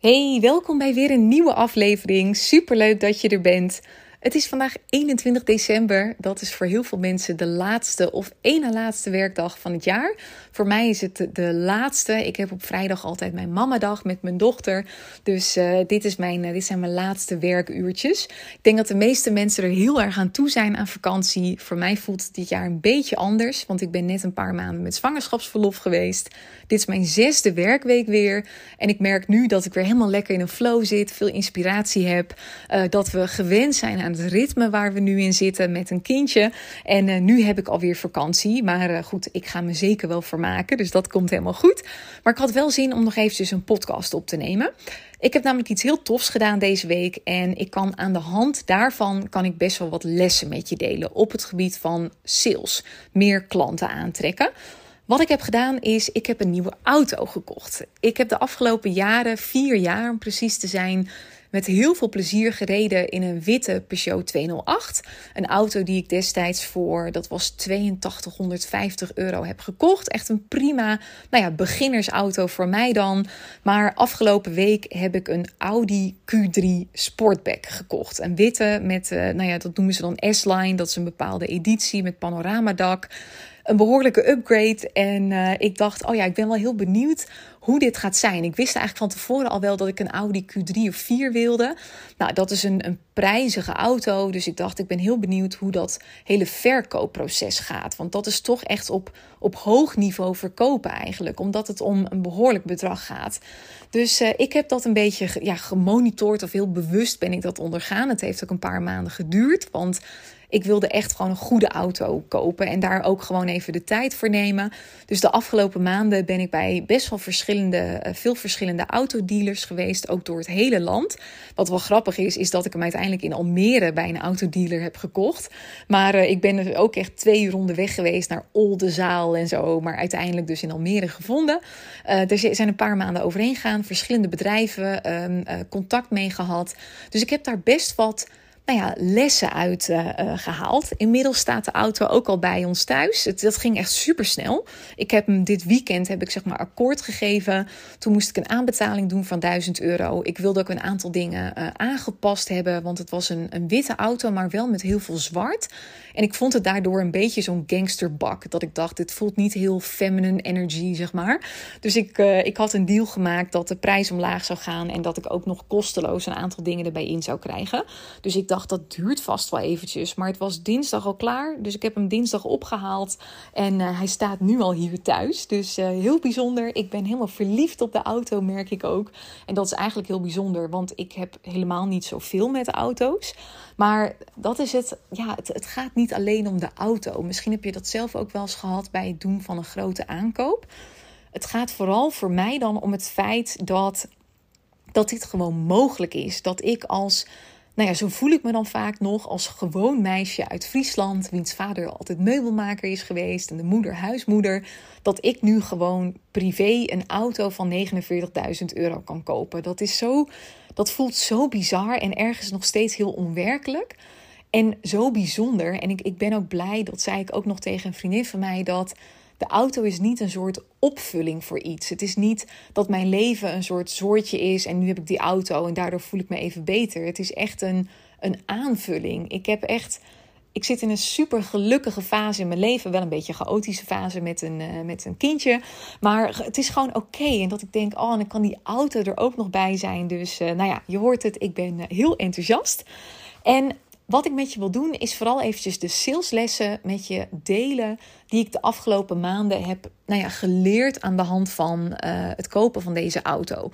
Hey, welkom bij weer een nieuwe aflevering. Superleuk dat je er bent. Het is vandaag 21 december. Dat is voor heel veel mensen de laatste of ene laatste werkdag van het jaar. Voor mij is het de laatste. Ik heb op vrijdag altijd mijn mamadag met mijn dochter. Dus uh, dit, is mijn, uh, dit zijn mijn laatste werkuurtjes. Ik denk dat de meeste mensen er heel erg aan toe zijn aan vakantie. Voor mij voelt het dit jaar een beetje anders. Want ik ben net een paar maanden met zwangerschapsverlof geweest. Dit is mijn zesde werkweek weer. En ik merk nu dat ik weer helemaal lekker in een flow zit. Veel inspiratie heb. Uh, dat we gewend zijn aan het ritme waar we nu in zitten met een kindje. En uh, nu heb ik alweer vakantie. Maar uh, goed, ik ga me zeker wel vermaken. Dus dat komt helemaal goed. Maar ik had wel zin om nog eventjes een podcast op te nemen. Ik heb namelijk iets heel tofs gedaan deze week. En ik kan aan de hand daarvan kan ik best wel wat lessen met je delen op het gebied van sales. Meer klanten aantrekken. Wat ik heb gedaan is, ik heb een nieuwe auto gekocht. Ik heb de afgelopen jaren, vier jaar om precies te zijn, met heel veel plezier gereden in een witte Peugeot 208. Een auto die ik destijds voor, dat was 8250 euro heb gekocht. Echt een prima, nou ja, beginnersauto voor mij dan. Maar afgelopen week heb ik een Audi Q3 Sportback gekocht. Een witte met, uh, nou ja, dat noemen ze dan S-Line. Dat is een bepaalde editie met panoramadak een behoorlijke upgrade. En uh, ik dacht, oh ja, ik ben wel heel benieuwd hoe dit gaat zijn. Ik wist eigenlijk van tevoren al wel dat ik een Audi Q3 of 4 wilde. Nou, dat is een, een prijzige auto. Dus ik dacht, ik ben heel benieuwd hoe dat hele verkoopproces gaat. Want dat is toch echt op, op hoog niveau verkopen eigenlijk. Omdat het om een behoorlijk bedrag gaat. Dus uh, ik heb dat een beetje ja, gemonitord of heel bewust ben ik dat ondergaan. Het heeft ook een paar maanden geduurd. Want ik wilde echt gewoon een goede auto kopen en daar ook gewoon even de tijd voor nemen. Dus de afgelopen maanden ben ik bij best wel verschillende, eh, veel verschillende autodealers geweest, ook door het hele land. Wat wel grappig is, is dat ik hem uiteindelijk in Almere bij een autodealer heb gekocht. Maar uh, ik ben er ook echt twee uur onderweg geweest naar Oldenzaal en zo, maar uiteindelijk dus in Almere gevonden. Uh, er zijn een paar maanden overheen gegaan, verschillende bedrijven um, contact mee gehad. Dus ik heb daar best wat nou ja, lessen uit uh, uh, gehaald. Inmiddels staat de auto ook al bij ons thuis. Het, dat ging echt super snel. Ik heb hem dit weekend heb ik zeg maar akkoord gegeven. Toen moest ik een aanbetaling doen van 1000 euro. Ik wilde ook een aantal dingen uh, aangepast hebben, want het was een, een witte auto, maar wel met heel veel zwart. En ik vond het daardoor een beetje zo'n gangsterbak. Dat ik dacht, dit voelt niet heel feminine energy, zeg maar. Dus ik, ik had een deal gemaakt dat de prijs omlaag zou gaan en dat ik ook nog kosteloos een aantal dingen erbij in zou krijgen. Dus ik dacht dat duurt vast wel eventjes. Maar het was dinsdag al klaar. Dus ik heb hem dinsdag opgehaald. En uh, hij staat nu al hier thuis. Dus uh, heel bijzonder. Ik ben helemaal verliefd op de auto, merk ik ook. En dat is eigenlijk heel bijzonder. Want ik heb helemaal niet zoveel met auto's. Maar dat is het. Ja, het, het gaat niet alleen om de auto. Misschien heb je dat zelf ook wel eens gehad bij het doen van een grote aankoop. Het gaat vooral voor mij dan om het feit dat, dat dit gewoon mogelijk is. Dat ik als nou ja, zo voel ik me dan vaak nog als gewoon meisje uit Friesland, wiens vader altijd meubelmaker is geweest en de moeder huismoeder, dat ik nu gewoon privé een auto van 49.000 euro kan kopen. Dat is zo, dat voelt zo bizar en ergens nog steeds heel onwerkelijk. En zo bijzonder. En ik, ik ben ook blij, dat zei ik ook nog tegen een vriendin van mij, dat de auto is niet een soort opvulling voor iets. Het is niet dat mijn leven een soort soortje is en nu heb ik die auto en daardoor voel ik me even beter. Het is echt een, een aanvulling. Ik heb echt. Ik zit in een super gelukkige fase in mijn leven. Wel een beetje een chaotische fase met een, uh, met een kindje. Maar het is gewoon oké. En dat ik denk, oh, en dan kan die auto er ook nog bij zijn. Dus uh, nou ja, je hoort het. Ik ben uh, heel enthousiast. En wat ik met je wil doen is vooral eventjes de saleslessen met je delen die ik de afgelopen maanden heb nou ja, geleerd aan de hand van uh, het kopen van deze auto.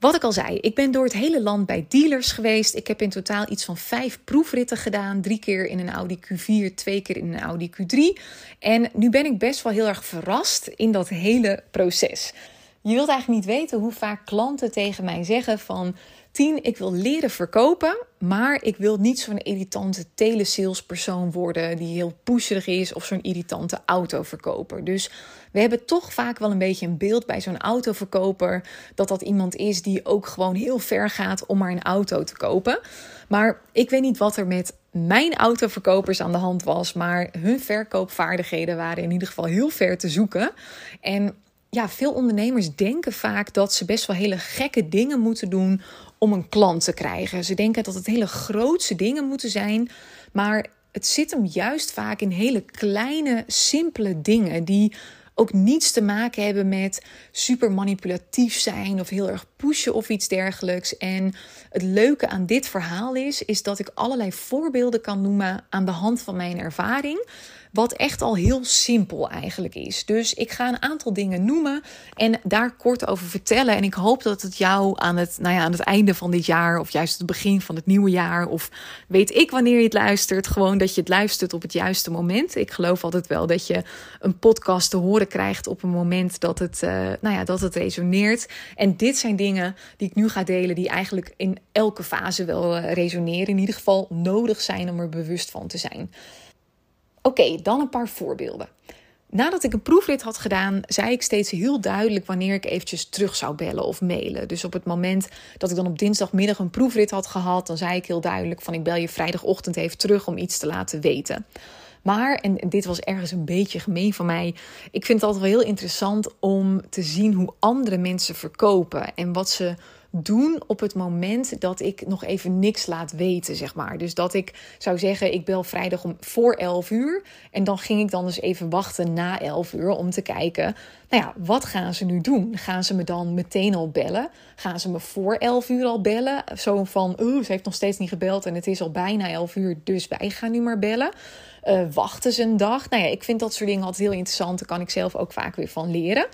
Wat ik al zei, ik ben door het hele land bij dealers geweest. Ik heb in totaal iets van vijf proefritten gedaan. Drie keer in een Audi Q4, twee keer in een Audi Q3. En nu ben ik best wel heel erg verrast in dat hele proces. Je wilt eigenlijk niet weten hoe vaak klanten tegen mij zeggen van... Tien, ik wil leren verkopen, maar ik wil niet zo'n irritante telesalespersoon worden die heel pusherig is of zo'n irritante autoverkoper. Dus we hebben toch vaak wel een beetje een beeld bij zo'n autoverkoper dat dat iemand is die ook gewoon heel ver gaat om maar een auto te kopen. Maar ik weet niet wat er met mijn autoverkopers aan de hand was, maar hun verkoopvaardigheden waren in ieder geval heel ver te zoeken. En ja, veel ondernemers denken vaak dat ze best wel hele gekke dingen moeten doen om een klant te krijgen. Ze denken dat het hele grootse dingen moeten zijn, maar het zit hem juist vaak in hele kleine, simpele dingen die ook niets te maken hebben met super manipulatief zijn of heel erg pushen of iets dergelijks. En het leuke aan dit verhaal is, is dat ik allerlei voorbeelden kan noemen aan de hand van mijn ervaring. Wat echt al heel simpel eigenlijk is. Dus ik ga een aantal dingen noemen en daar kort over vertellen. En ik hoop dat het jou aan het, nou ja, aan het einde van dit jaar, of juist het begin van het nieuwe jaar, of weet ik wanneer je het luistert, gewoon dat je het luistert op het juiste moment. Ik geloof altijd wel dat je een podcast te horen krijgt op een moment dat het, uh, nou ja, dat het resoneert. En dit zijn dingen die ik nu ga delen, die eigenlijk in elke fase wel uh, resoneren. In ieder geval nodig zijn om er bewust van te zijn. Oké, dan een paar voorbeelden. Nadat ik een proefrit had gedaan, zei ik steeds heel duidelijk wanneer ik eventjes terug zou bellen of mailen. Dus op het moment dat ik dan op dinsdagmiddag een proefrit had gehad, dan zei ik heel duidelijk van ik bel je vrijdagochtend even terug om iets te laten weten. Maar, en dit was ergens een beetje gemeen van mij, ik vind het altijd wel heel interessant om te zien hoe andere mensen verkopen en wat ze doen op het moment dat ik nog even niks laat weten, zeg maar. Dus dat ik zou zeggen, ik bel vrijdag om voor 11 uur. En dan ging ik dan dus even wachten na 11 uur om te kijken, nou ja, wat gaan ze nu doen? Gaan ze me dan meteen al bellen? Gaan ze me voor 11 uur al bellen? Zo van, oeh, ze heeft nog steeds niet gebeld en het is al bijna 11 uur, dus wij gaan nu maar bellen. Uh, wachten ze een dag? Nou ja, ik vind dat soort dingen altijd heel interessant. Daar kan ik zelf ook vaak weer van leren.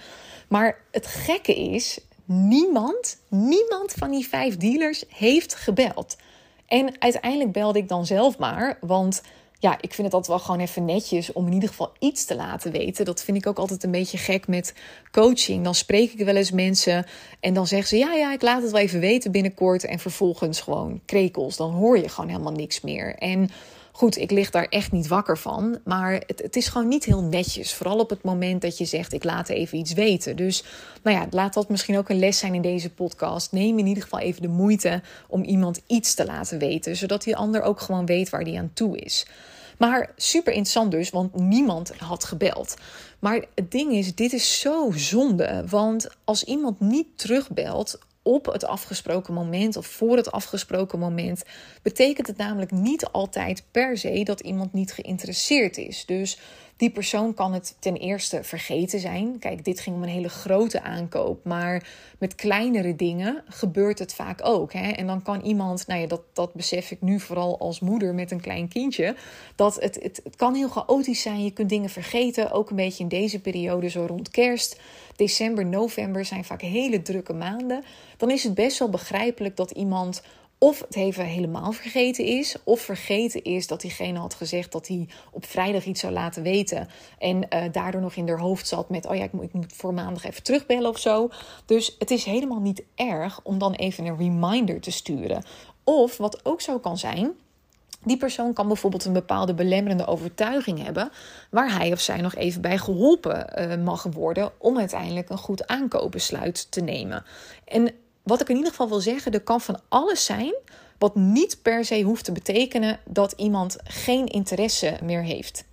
Maar het gekke is, niemand, niemand van die vijf dealers heeft gebeld. En uiteindelijk belde ik dan zelf maar, want ja, ik vind het altijd wel gewoon even netjes om in ieder geval iets te laten weten. Dat vind ik ook altijd een beetje gek met coaching. Dan spreek ik wel eens mensen en dan zeggen ze: Ja, ja, ik laat het wel even weten binnenkort. En vervolgens gewoon krekels. Dan hoor je gewoon helemaal niks meer. En Goed, ik lig daar echt niet wakker van. Maar het, het, is gewoon niet heel netjes. Vooral op het moment dat je zegt: ik laat even iets weten. Dus nou ja, laat dat misschien ook een les zijn in deze podcast. Neem in ieder geval even de moeite om iemand iets te laten weten. Zodat die ander ook gewoon weet waar die aan toe is. Maar super interessant dus, want niemand had gebeld. Maar het ding is, dit is zo zonde. Want als iemand niet terugbelt op het afgesproken moment of voor het afgesproken moment, betekent het namelijk niet altijd per se dat iemand niet geïnteresseerd is. Dus die persoon kan het ten eerste vergeten zijn. Kijk, dit ging om een hele grote aankoop, maar met kleinere dingen gebeurt het vaak ook. Hè? En dan kan iemand, nou ja, dat, dat besef ik nu vooral als moeder met een klein kindje, dat het, het, het kan heel chaotisch zijn. Je kunt dingen vergeten, ook een beetje in deze periode, zo rond kerst. December, november zijn vaak hele drukke maanden. Dan is het best wel begrijpelijk dat iemand of het even helemaal vergeten is, of vergeten is dat diegene had gezegd dat hij op vrijdag iets zou laten weten. En uh, daardoor nog in haar hoofd zat met: oh ja, ik moet, ik voor maandag even terugbellen of zo. Dus het is helemaal niet erg om dan even een reminder te sturen. Of wat ook zo kan zijn. Die persoon kan bijvoorbeeld een bepaalde belemmerende overtuiging hebben, waar hij of zij nog even bij geholpen uh, mag worden om uiteindelijk een goed aankoopbesluit te nemen. En wat ik in ieder geval wil zeggen, er kan van alles zijn wat niet per se hoeft te betekenen dat iemand geen interesse meer heeft.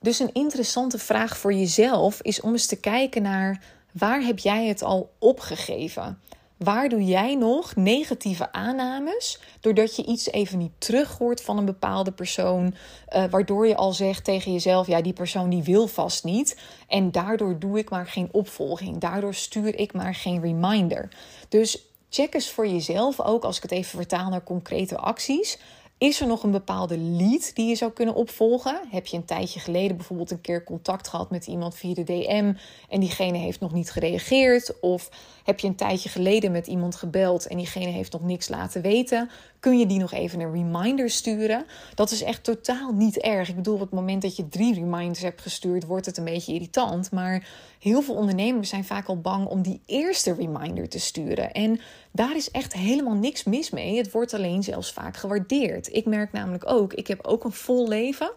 Dus een interessante vraag voor jezelf is om eens te kijken naar waar heb jij het al opgegeven? Waar doe jij nog negatieve aannames doordat je iets even niet terug hoort van een bepaalde persoon, uh, waardoor je al zegt tegen jezelf: ja, die persoon die wil vast niet en daardoor doe ik maar geen opvolging, daardoor stuur ik maar geen reminder. Dus check eens voor jezelf ook als ik het even vertaal naar concrete acties. Is er nog een bepaalde lead die je zou kunnen opvolgen? Heb je een tijdje geleden bijvoorbeeld een keer contact gehad met iemand via de DM en diegene heeft nog niet gereageerd? Of heb je een tijdje geleden met iemand gebeld en diegene heeft nog niks laten weten? Kun je die nog even een reminder sturen? Dat is echt totaal niet erg. Ik bedoel, op het moment dat je drie reminders hebt gestuurd, wordt het een beetje irritant. Maar heel veel ondernemers zijn vaak al bang om die eerste reminder te sturen. En daar is echt helemaal niks mis mee. Het wordt alleen zelfs vaak gewaardeerd. Ik merk namelijk ook, ik heb ook een vol leven.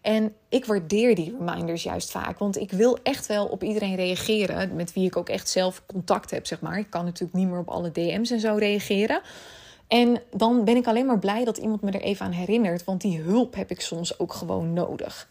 En ik waardeer die reminders juist vaak. Want ik wil echt wel op iedereen reageren. Met wie ik ook echt zelf contact heb, zeg maar. Ik kan natuurlijk niet meer op alle DM's en zo reageren. En dan ben ik alleen maar blij dat iemand me er even aan herinnert. Want die hulp heb ik soms ook gewoon nodig.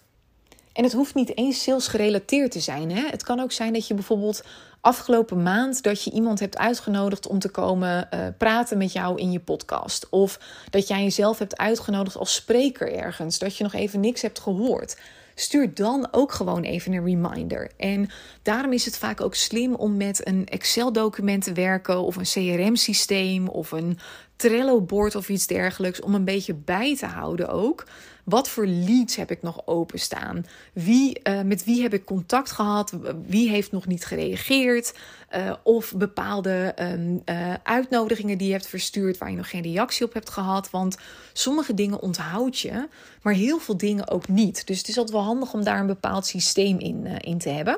En het hoeft niet eens sales gerelateerd te zijn. Hè? Het kan ook zijn dat je bijvoorbeeld afgelopen maand dat je iemand hebt uitgenodigd om te komen uh, praten met jou in je podcast. Of dat jij jezelf hebt uitgenodigd als spreker ergens. Dat je nog even niks hebt gehoord stuur dan ook gewoon even een reminder. En daarom is het vaak ook slim om met een Excel-document te werken of een CRM-systeem of een Trello-board of iets dergelijks om een beetje bij te houden ook. Wat voor leads heb ik nog openstaan? Wie, uh, met wie heb ik contact gehad? Wie heeft nog niet gereageerd? Uh, of bepaalde um, uh, uitnodigingen die je hebt verstuurd waar je nog geen reactie op hebt gehad. Want sommige dingen onthoud je, maar heel veel dingen ook niet. Dus het is altijd wel handig om daar een bepaald systeem in, in te hebben.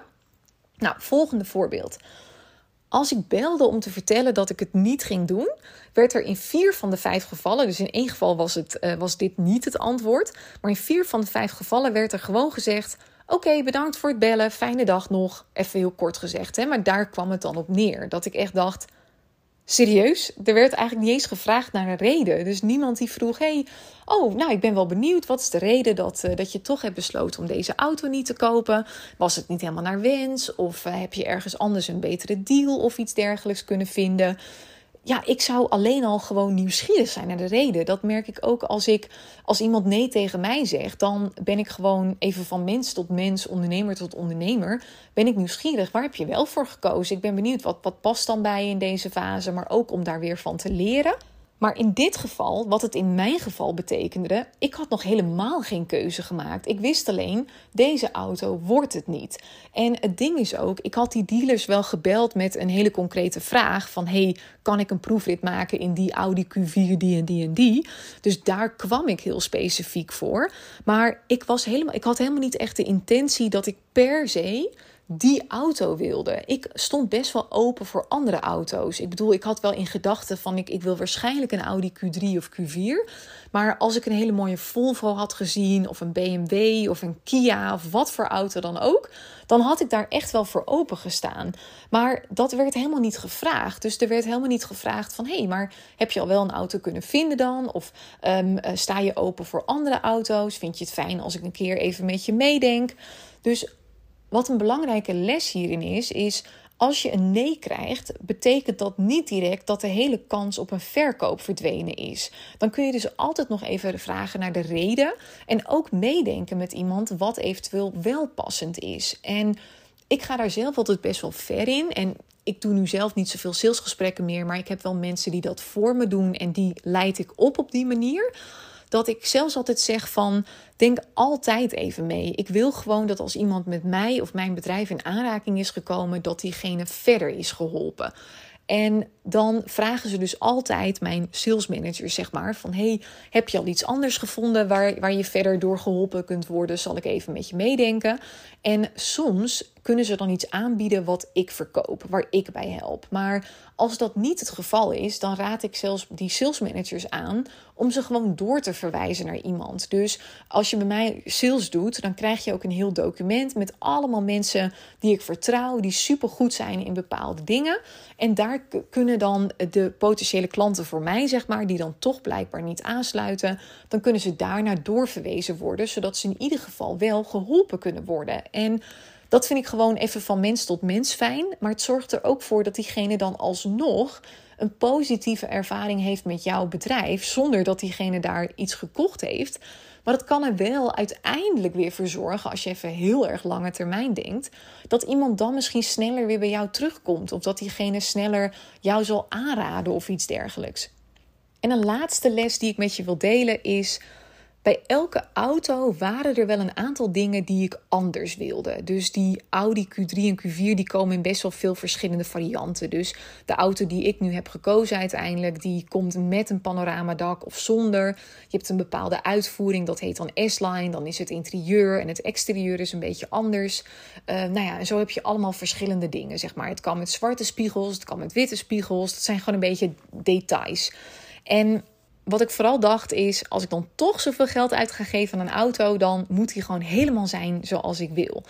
Nou, volgende voorbeeld. Als ik belde om te vertellen dat ik het niet ging doen, werd er in vier van de vijf gevallen, dus in één geval was, het, uh, was dit niet het antwoord, maar in vier van de vijf gevallen werd er gewoon gezegd: Oké, bedankt voor het bellen, fijne dag nog. Even heel kort gezegd, hè? maar daar kwam het dan op neer. Dat ik echt dacht: Serieus? Er werd eigenlijk niet eens gevraagd naar een reden. Dus niemand die vroeg: hey, oh, nou, ik ben wel benieuwd. Wat is de reden dat, uh, dat je toch hebt besloten om deze auto niet te kopen? Was het niet helemaal naar wens? Of uh, heb je ergens anders een betere deal of iets dergelijks kunnen vinden? Ja, ik zou alleen al gewoon nieuwsgierig zijn naar de reden. Dat merk ik ook als ik als iemand nee tegen mij zegt, dan ben ik gewoon even van mens tot mens, ondernemer tot ondernemer, ben ik nieuwsgierig. Waar heb je wel voor gekozen? Ik ben benieuwd wat wat past dan bij je in deze fase, maar ook om daar weer van te leren. Maar in dit geval, wat het in mijn geval betekende, ik had nog helemaal geen keuze gemaakt. Ik wist alleen, deze auto wordt het niet. En het ding is ook, ik had die dealers wel gebeld met een hele concrete vraag van, hey, kan ik een proefrit maken in die Audi Q4 die en die en die? Dus daar kwam ik heel specifiek voor. Maar ik was helemaal, ik had helemaal niet echt de intentie dat ik per se die auto wilde. Ik stond best wel open voor andere auto's. Ik bedoel, ik had wel in gedachten van ik, ik wil waarschijnlijk een Audi Q3 of Q4. Maar als ik een hele mooie Volvo had gezien, of een BMW of een Kia of wat voor auto dan ook, dan had ik daar echt wel voor open gestaan. Maar dat werd helemaal niet gevraagd. Dus er werd helemaal niet gevraagd van hey, maar heb je al wel een auto kunnen vinden dan? Of um, sta je open voor andere auto's? Vind je het fijn als ik een keer even met je meedenk? Dus wat een belangrijke les hierin is, is als je een nee krijgt, betekent dat niet direct dat de hele kans op een verkoop verdwenen is. Dan kun je dus altijd nog even vragen naar de reden en ook meedenken met iemand wat eventueel wel passend is. En ik ga daar zelf altijd best wel ver in. En ik doe nu zelf niet zoveel salesgesprekken meer, maar ik heb wel mensen die dat voor me doen en die leid ik op op die manier dat ik zelfs altijd zeg van denk altijd even mee. Ik wil gewoon dat als iemand met mij of mijn bedrijf in aanraking is gekomen, dat diegene verder is geholpen. En dan vragen ze dus altijd mijn sales manager, zeg maar, van hey, heb je al iets anders gevonden waar, waar je verder door geholpen kunt worden? Zal ik even met je meedenken? En soms kunnen ze dan iets aanbieden wat ik verkoop, waar ik bij help. Maar als dat niet het geval is, dan raad ik zelfs die sales managers aan om ze gewoon door te verwijzen naar iemand. Dus als je bij mij sales doet, dan krijg je ook een heel document met allemaal mensen die ik vertrouw, die super goed zijn in bepaalde dingen. En daar kunnen dan de potentiële klanten voor mij, zeg maar, die dan toch blijkbaar niet aansluiten, dan kunnen ze daarna doorverwezen worden, zodat ze in ieder geval wel geholpen kunnen worden. En dat vind ik gewoon even van mens tot mens fijn. Maar het zorgt er ook voor dat diegene dan alsnog een positieve ervaring heeft met jouw bedrijf. Zonder dat diegene daar iets gekocht heeft. Maar dat kan er wel uiteindelijk weer voor zorgen, als je even heel erg lange termijn denkt, dat iemand dan misschien sneller weer bij jou terugkomt. Of dat diegene sneller jou zal aanraden of iets dergelijks. En een laatste les die ik met je wil delen is bij elke auto waren er wel een aantal dingen die ik anders wilde. Dus die Audi Q3 en Q4 die komen in best wel veel verschillende varianten. Dus de auto die ik nu heb gekozen uiteindelijk, die komt met een panoramadak of zonder. Je hebt een bepaalde uitvoering, dat heet dan S-Line. Dan is het interieur en het exterieur is een beetje anders. Uh, nou ja, en zo heb je allemaal verschillende dingen, zeg maar. Het kan met zwarte spiegels, het kan met witte spiegels. Dat zijn gewoon een beetje details. En wat ik vooral dacht is, als ik dan toch zoveel geld uit ga geven aan een auto, dan moet die gewoon helemaal zijn zoals ik wil.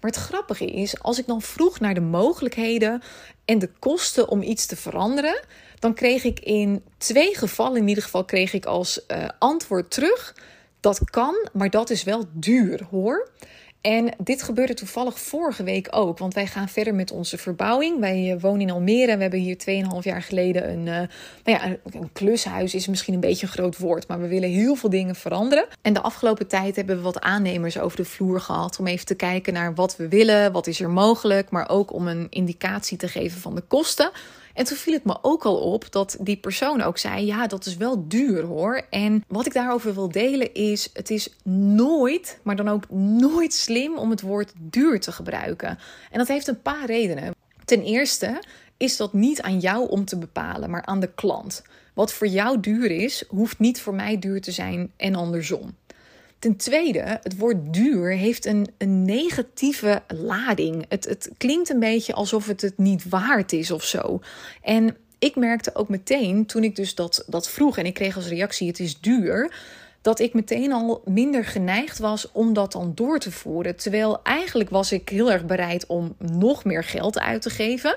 Maar het grappige is, als ik dan vroeg naar de mogelijkheden en de kosten om iets te veranderen, dan kreeg ik in twee gevallen, in ieder geval kreeg ik als uh, antwoord terug, dat kan, maar dat is wel duur hoor. En dit gebeurde toevallig vorige week ook, want wij gaan verder met onze verbouwing. Wij eh, wonen in Almere en we hebben hier 2,5 jaar geleden een, uh, nou ja, een klushuis, is misschien een beetje een groot woord, maar we willen heel veel dingen veranderen. En de afgelopen tijd hebben we wat aannemers over de vloer gehad om even te kijken naar wat we willen, wat is er mogelijk, maar ook om een indicatie te geven van de kosten. En toen viel het me ook al op dat die persoon ook zei: Ja, dat is wel duur hoor. En wat ik daarover wil delen is: het is nooit, maar dan ook nooit slim om het woord duur te gebruiken. En dat heeft een paar redenen. Ten eerste is dat niet aan jou om te bepalen, maar aan de klant. Wat voor jou duur is, hoeft niet voor mij duur te zijn en andersom. Ten tweede, het woord duur heeft een, een negatieve lading. Het, het klinkt een beetje alsof het het niet waard is of zo. En ik merkte ook meteen, toen ik dus dat, dat vroeg en ik kreeg als reactie: het is duur dat ik meteen al minder geneigd was om dat dan door te voeren. Terwijl eigenlijk was ik heel erg bereid om nog meer geld uit te geven.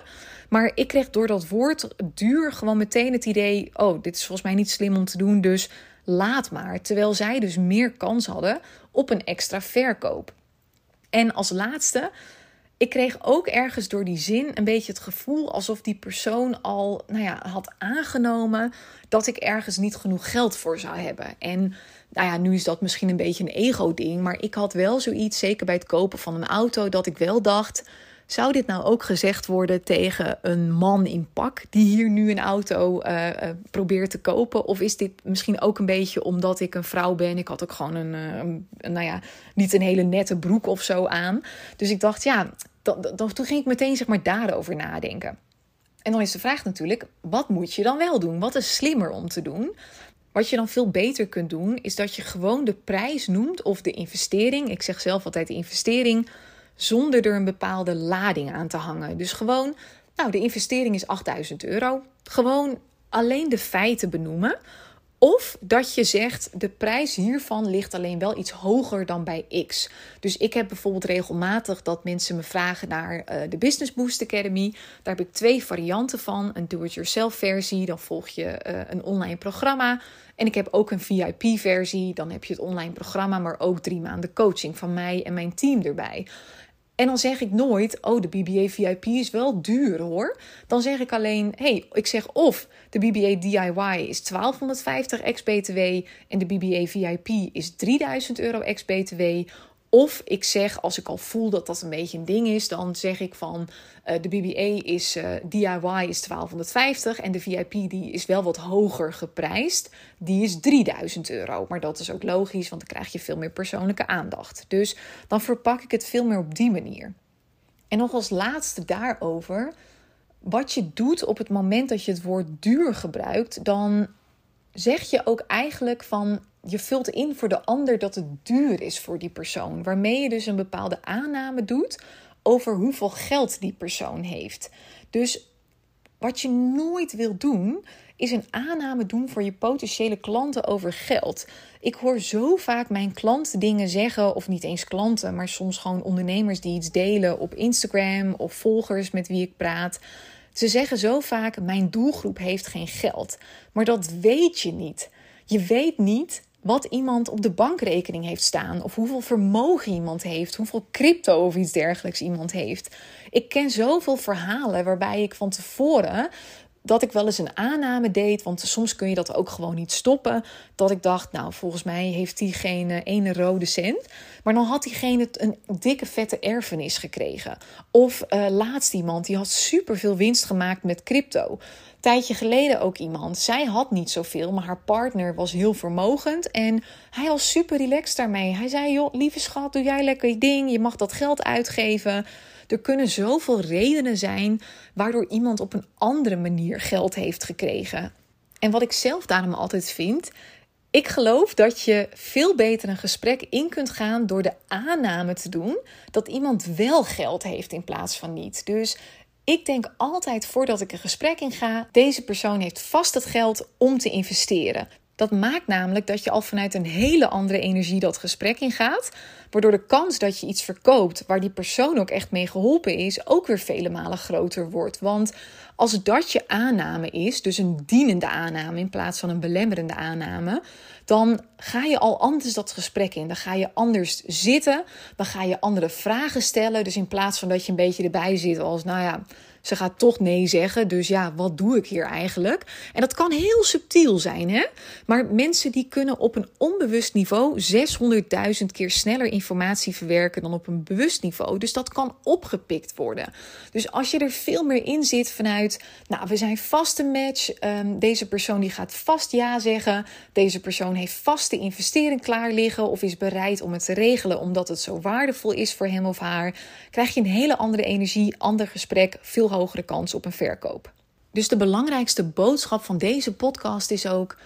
Maar ik kreeg door dat woord duur gewoon meteen het idee: oh, dit is volgens mij niet slim om te doen. Dus laat maar. Terwijl zij dus meer kans hadden op een extra verkoop. En als laatste, ik kreeg ook ergens door die zin een beetje het gevoel alsof die persoon al nou ja, had aangenomen dat ik ergens niet genoeg geld voor zou hebben. En nou ja, nu is dat misschien een beetje een ego-ding, maar ik had wel zoiets, zeker bij het kopen van een auto, dat ik wel dacht zou dit nou ook gezegd worden tegen een man in pak die hier nu een auto uh, uh, probeert te kopen? Of is dit misschien ook een beetje omdat ik een vrouw ben? Ik had ook gewoon een, een nou ja, niet een hele nette broek of zo aan. Dus ik dacht, ja, toen ging ik meteen zeg maar daarover nadenken. En dan is de vraag natuurlijk, wat moet je dan wel doen? Wat is slimmer om te doen? Wat je dan veel beter kunt doen, is dat je gewoon de prijs noemt of de investering. Ik zeg zelf altijd de investering zonder er een bepaalde lading aan te hangen. Dus gewoon, nou, de investering is 8000 euro. Gewoon alleen de feiten benoemen. Of dat je zegt, de prijs hiervan ligt alleen wel iets hoger dan bij X. Dus ik heb bijvoorbeeld regelmatig dat mensen me vragen naar uh, de Business Boost Academy. Daar heb ik twee varianten van. Een do-it-yourself versie, dan volg je uh, een online programma. En ik heb ook een VIP-versie, dan heb je het online programma, maar ook drie maanden coaching van mij en mijn team erbij. En dan zeg ik nooit, oh, de BBA VIP is wel duur hoor. Dan zeg ik alleen, hey, ik zeg of de BBA DIY is 1250 ex-BTW en de BBA VIP is 3000 euro ex-BTW. Of ik zeg, als ik al voel dat dat een beetje een ding is, dan zeg ik van uh, de BBA is uh, DIY is 1250 en de VIP die is wel wat hoger geprijsd. Die is 3000 euro. Maar dat is ook logisch, want dan krijg je veel meer persoonlijke aandacht. Dus dan verpak ik het veel meer op die manier. En nog als laatste daarover, wat je doet op het moment dat je het woord duur gebruikt, dan zeg je ook eigenlijk van je vult in voor de ander dat het duur is voor die persoon. Waarmee je dus een bepaalde aanname doet over hoeveel geld die persoon heeft. Dus wat je nooit wil doen, is een aanname doen voor je potentiële klanten over geld. Ik hoor zo vaak mijn klanten dingen zeggen, of niet eens klanten, maar soms gewoon ondernemers die iets delen op Instagram of volgers met wie ik praat. Ze zeggen zo vaak: Mijn doelgroep heeft geen geld. Maar dat weet je niet. Je weet niet wat iemand op de bankrekening heeft staan, of hoeveel vermogen iemand heeft, hoeveel crypto of iets dergelijks iemand heeft. Ik ken zoveel verhalen waarbij ik van tevoren dat ik wel eens een aanname deed, want soms kun je dat ook gewoon niet stoppen. Dat ik dacht, nou, volgens mij heeft eh, ene rode cent. Maar dan had diegene een dikke vette erfenis gekregen. Of uh, laatst iemand die had superveel winst gemaakt met crypto. Tijdje geleden ook iemand. Zij had niet zoveel, maar haar partner was heel vermogend. En hij was super relaxed daarmee. Hij zei: Joh, lieve schat, doe jij lekker je ding. Je mag dat geld uitgeven. Er kunnen zoveel redenen zijn waardoor iemand op een andere manier geld heeft gekregen. En wat ik zelf daarom altijd vind, ik geloof dat je veel beter een gesprek in kunt gaan door de aanname te doen dat iemand wel geld heeft in plaats van niet. Dus ik denk altijd voordat ik een gesprek inga, deze persoon heeft vast het geld om te investeren. Dat maakt namelijk dat je al vanuit een hele andere energie dat gesprek ingaat. Waardoor de kans dat je iets verkoopt waar die persoon ook echt mee geholpen is, ook weer vele malen groter wordt. Want als dat je aanname is, dus een dienende aanname in plaats van een belemmerende aanname, dan ga je al anders dat gesprek in. Dan ga je anders zitten, dan ga je andere vragen stellen. Dus in plaats van dat je een beetje erbij zit als, nou ja, ze gaat toch nee zeggen. Dus ja, wat doe ik hier eigenlijk? En dat kan heel subtiel zijn, hè? Maar mensen die kunnen op een onbewust niveau 600.000 keer sneller informatie verwerken dan op een bewust niveau. Dus dat kan opgepikt worden. Dus als je er veel meer in zit vanuit, nou, we zijn vast een match. Um, deze persoon die gaat vast ja zeggen. Deze persoon heeft vast de investering klaar liggen of is bereid om het te regelen omdat het zo waardevol is voor hem of haar. Krijg je een hele andere energie, ander gesprek, veel hogere kans op een verkoop. Dus de belangrijkste boodschap van deze podcast is ook: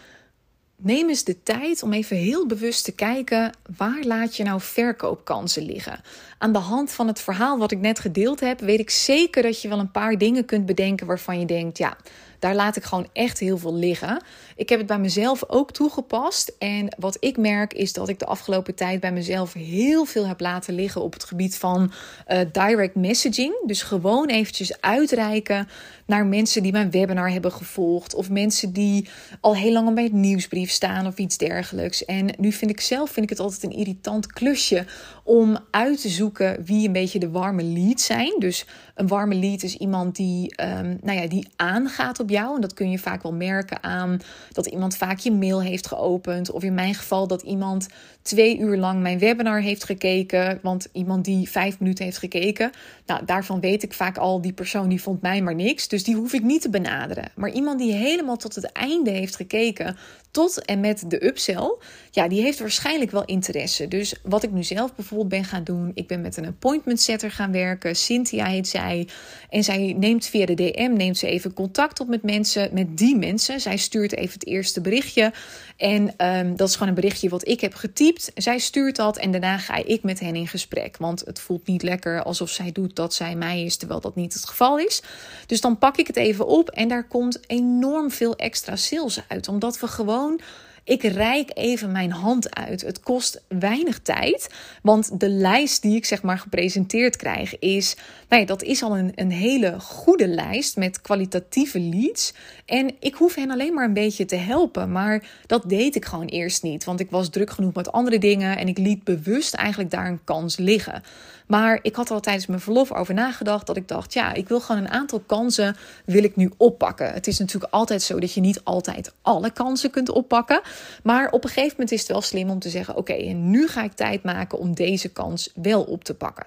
neem eens de tijd om even heel bewust te kijken waar laat je nou verkoopkansen liggen. Aan de hand van het verhaal wat ik net gedeeld heb, weet ik zeker dat je wel een paar dingen kunt bedenken waarvan je denkt: ja, daar laat ik gewoon echt heel veel liggen. Ik heb het bij mezelf ook toegepast. En wat ik merk is dat ik de afgelopen tijd bij mezelf heel veel heb laten liggen op het gebied van uh, direct messaging. Dus gewoon eventjes uitreiken naar mensen die mijn webinar hebben gevolgd. Of mensen die al heel lang bij het nieuwsbrief staan of iets dergelijks. En nu vind ik zelf vind ik het altijd een irritant klusje om uit te zoeken wie een beetje de warme lead zijn. Dus een warme lead is iemand die, um, nou ja, die aangaat op jou. En dat kun je vaak wel merken aan dat iemand vaak je mail heeft geopend. Of in mijn geval dat iemand twee uur lang mijn webinar heeft gekeken. Want iemand die vijf minuten heeft gekeken. Nou, daarvan weet ik vaak al, die persoon die vond mij maar niks. Dus die hoef ik niet te benaderen. Maar iemand die helemaal tot het einde heeft gekeken. Tot en met de upsell. Ja, die heeft waarschijnlijk wel interesse. Dus wat ik nu zelf bijvoorbeeld ben gaan doen. Ik ben met een appointment setter gaan werken. Cynthia heet zij. En zij neemt via de DM neemt ze even contact op met mensen. Met die mensen. Zij stuurt even het eerste berichtje. En um, dat is gewoon een berichtje wat ik heb getypt. Zij stuurt dat en daarna ga ik met hen in gesprek. Want het voelt niet lekker alsof zij doet dat zij mij is, terwijl dat niet het geval is. Dus dan pak ik het even op en daar komt enorm veel extra sales uit. Omdat we gewoon ik reik even mijn hand uit. Het kost weinig tijd, want de lijst die ik zeg maar gepresenteerd krijg is, nou ja, dat is al een, een hele goede lijst met kwalitatieve leads. En ik hoef hen alleen maar een beetje te helpen, maar dat deed ik gewoon eerst niet, want ik was druk genoeg met andere dingen en ik liet bewust eigenlijk daar een kans liggen. Maar ik had er al tijdens mijn verlof over nagedacht dat ik dacht, ja, ik wil gewoon een aantal kansen wil ik nu oppakken. Het is natuurlijk altijd zo dat je niet altijd alle kansen kunt oppakken. Maar op een gegeven moment is het wel slim om te zeggen, oké, en nu ga ik tijd maken om deze kans wel op te pakken.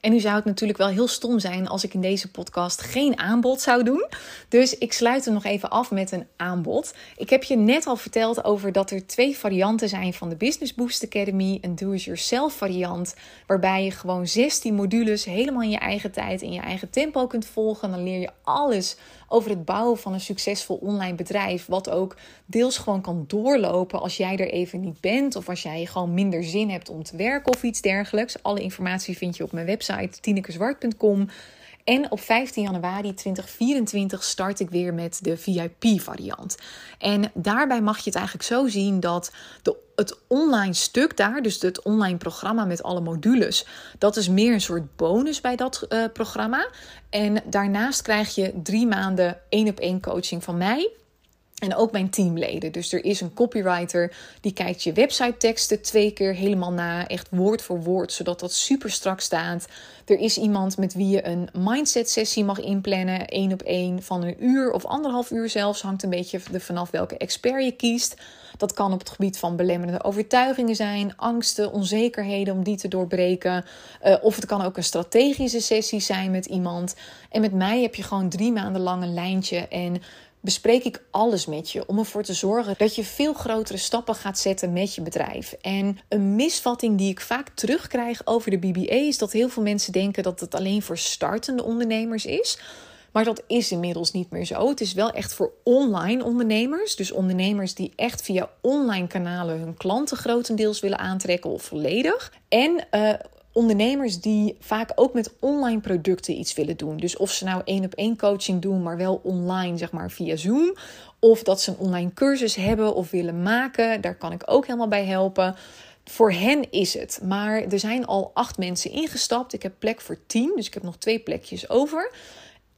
En nu zou het natuurlijk wel heel stom zijn als ik in deze podcast geen aanbod zou doen. Dus ik sluit hem nog even af met een aanbod. Ik heb je net al verteld over dat er twee varianten zijn van de Business Boost Academy. Een do-it-yourself variant, waarbij je gewoon 16 modules helemaal in je eigen tijd, in je eigen tempo kunt volgen. Dan leer je alles over het bouwen van een succesvol online bedrijf. Wat ook deels gewoon kan doorlopen als jij er even niet bent. Of als jij gewoon minder zin hebt om te werken of iets dergelijks. Alle informatie vind je op mijn website tinekeswart.com. En op 15 januari 2024 start ik weer met de VIP-variant. En daarbij mag je het eigenlijk zo zien dat de, het online stuk daar, dus het online programma met alle modules, dat is meer een soort bonus bij dat uh, programma. En daarnaast krijg je drie maanden één op één coaching van mij. En ook mijn teamleden. Dus er is een copywriter die kijkt je website teksten twee keer helemaal na. Echt woord voor woord, zodat dat super strak staat. Er is iemand met wie je een mindset sessie mag inplannen. één op één van een uur of anderhalf uur zelfs. Hangt een beetje vanaf welke expert je kiest. Dat kan op het gebied van belemmerende overtuigingen zijn. Angsten, onzekerheden om die te doorbreken. Uh, of het kan ook een strategische sessie zijn met iemand. En met mij heb je gewoon drie maanden lang een lijntje. En bespreek ik alles met je om ervoor te zorgen dat je veel grotere stappen gaat zetten met je bedrijf. En een misvatting die ik vaak terugkrijg over de BBA is dat heel veel mensen denken dat het alleen voor startende ondernemers is. Maar dat is inmiddels niet meer zo. Het is wel echt voor online ondernemers. Dus ondernemers die echt via online kanalen hun klanten grotendeels willen aantrekken of volledig. En uh, ondernemers die vaak ook met online producten iets willen doen. Dus of ze nou één op één coaching doen, maar wel online, zeg maar via Zoom. Of dat ze een online cursus hebben of willen maken. Daar kan ik ook helemaal bij helpen. Voor hen is het. Maar er zijn al acht mensen ingestapt. Ik heb plek voor tien, dus ik heb nog twee plekjes over.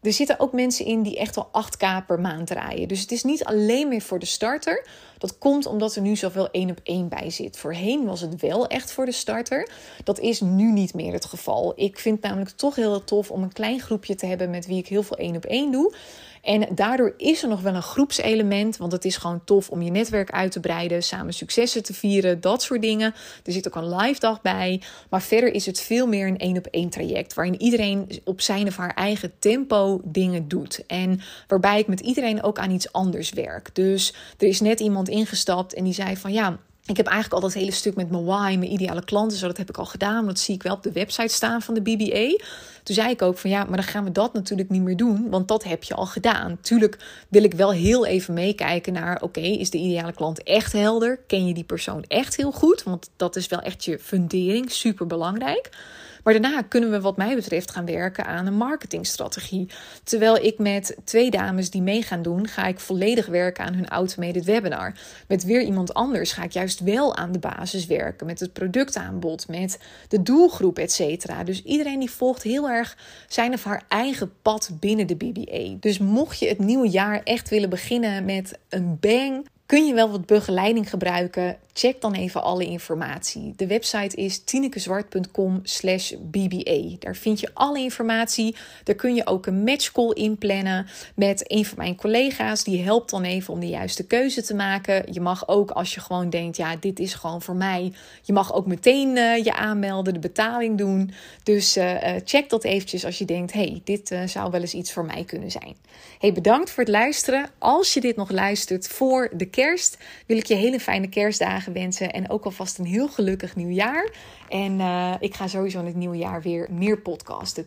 Er zitten ook mensen in die echt al 8k per maand draaien. Dus het is niet alleen meer voor de starter. Dat komt omdat er nu zoveel één op één bij zit. Voorheen was het wel echt voor de starter. Dat is nu niet meer het geval. Ik vind het namelijk toch heel tof om een klein groepje te hebben met wie ik heel veel één op één doe. En daardoor is er nog wel een groepselement, want het is gewoon tof om je netwerk uit te breiden, samen successen te vieren, dat soort dingen. Er zit ook een live dag bij, maar verder is het veel meer een één op één traject waarin iedereen op zijn of haar eigen tempo dingen doet en waarbij ik met iedereen ook aan iets anders werk. Dus er is net iemand ingestapt en die zei van ja, ik heb eigenlijk al dat hele stuk met mijn why, mijn ideale klanten, zo dat heb ik al gedaan. Dat zie ik wel op de website staan van de BBA. Toen zei ik ook van ja, maar dan gaan we dat natuurlijk niet meer doen, want dat heb je al gedaan. Tuurlijk wil ik wel heel even meekijken naar, oké, is de ideale klant echt helder? Ken je die persoon echt heel goed? Want dat is wel echt je fundering, super belangrijk. Maar daarna kunnen we, wat mij betreft, gaan werken aan een marketingstrategie. Terwijl ik met twee dames die mee gaan doen, ga ik volledig werken aan hun automated webinar. Met weer iemand anders ga ik juist wel aan de basis werken. Met het productaanbod, met de doelgroep, et cetera. Dus iedereen die volgt heel erg zijn of haar eigen pad binnen de BBA. Dus mocht je het nieuwe jaar echt willen beginnen met een bang, kun je wel wat begeleiding gebruiken? Check dan even alle informatie. De website is tinekezwart.com slash bba. Daar vind je alle informatie. Daar kun je ook een matchcall inplannen met een van mijn collega's. Die helpt dan even om de juiste keuze te maken. Je mag ook als je gewoon denkt, ja, dit is gewoon voor mij. Je mag ook meteen uh, je aanmelden, de betaling doen. Dus uh, check dat eventjes als je denkt, hey, dit zou wel eens iets voor mij kunnen zijn. Hey, bedankt voor het luisteren. Als je dit nog luistert voor de kerst, wil ik je hele fijne kerstdagen wensen. En ook alvast een heel gelukkig nieuwjaar. En uh, ik ga sowieso in het nieuwe jaar weer meer podcasten.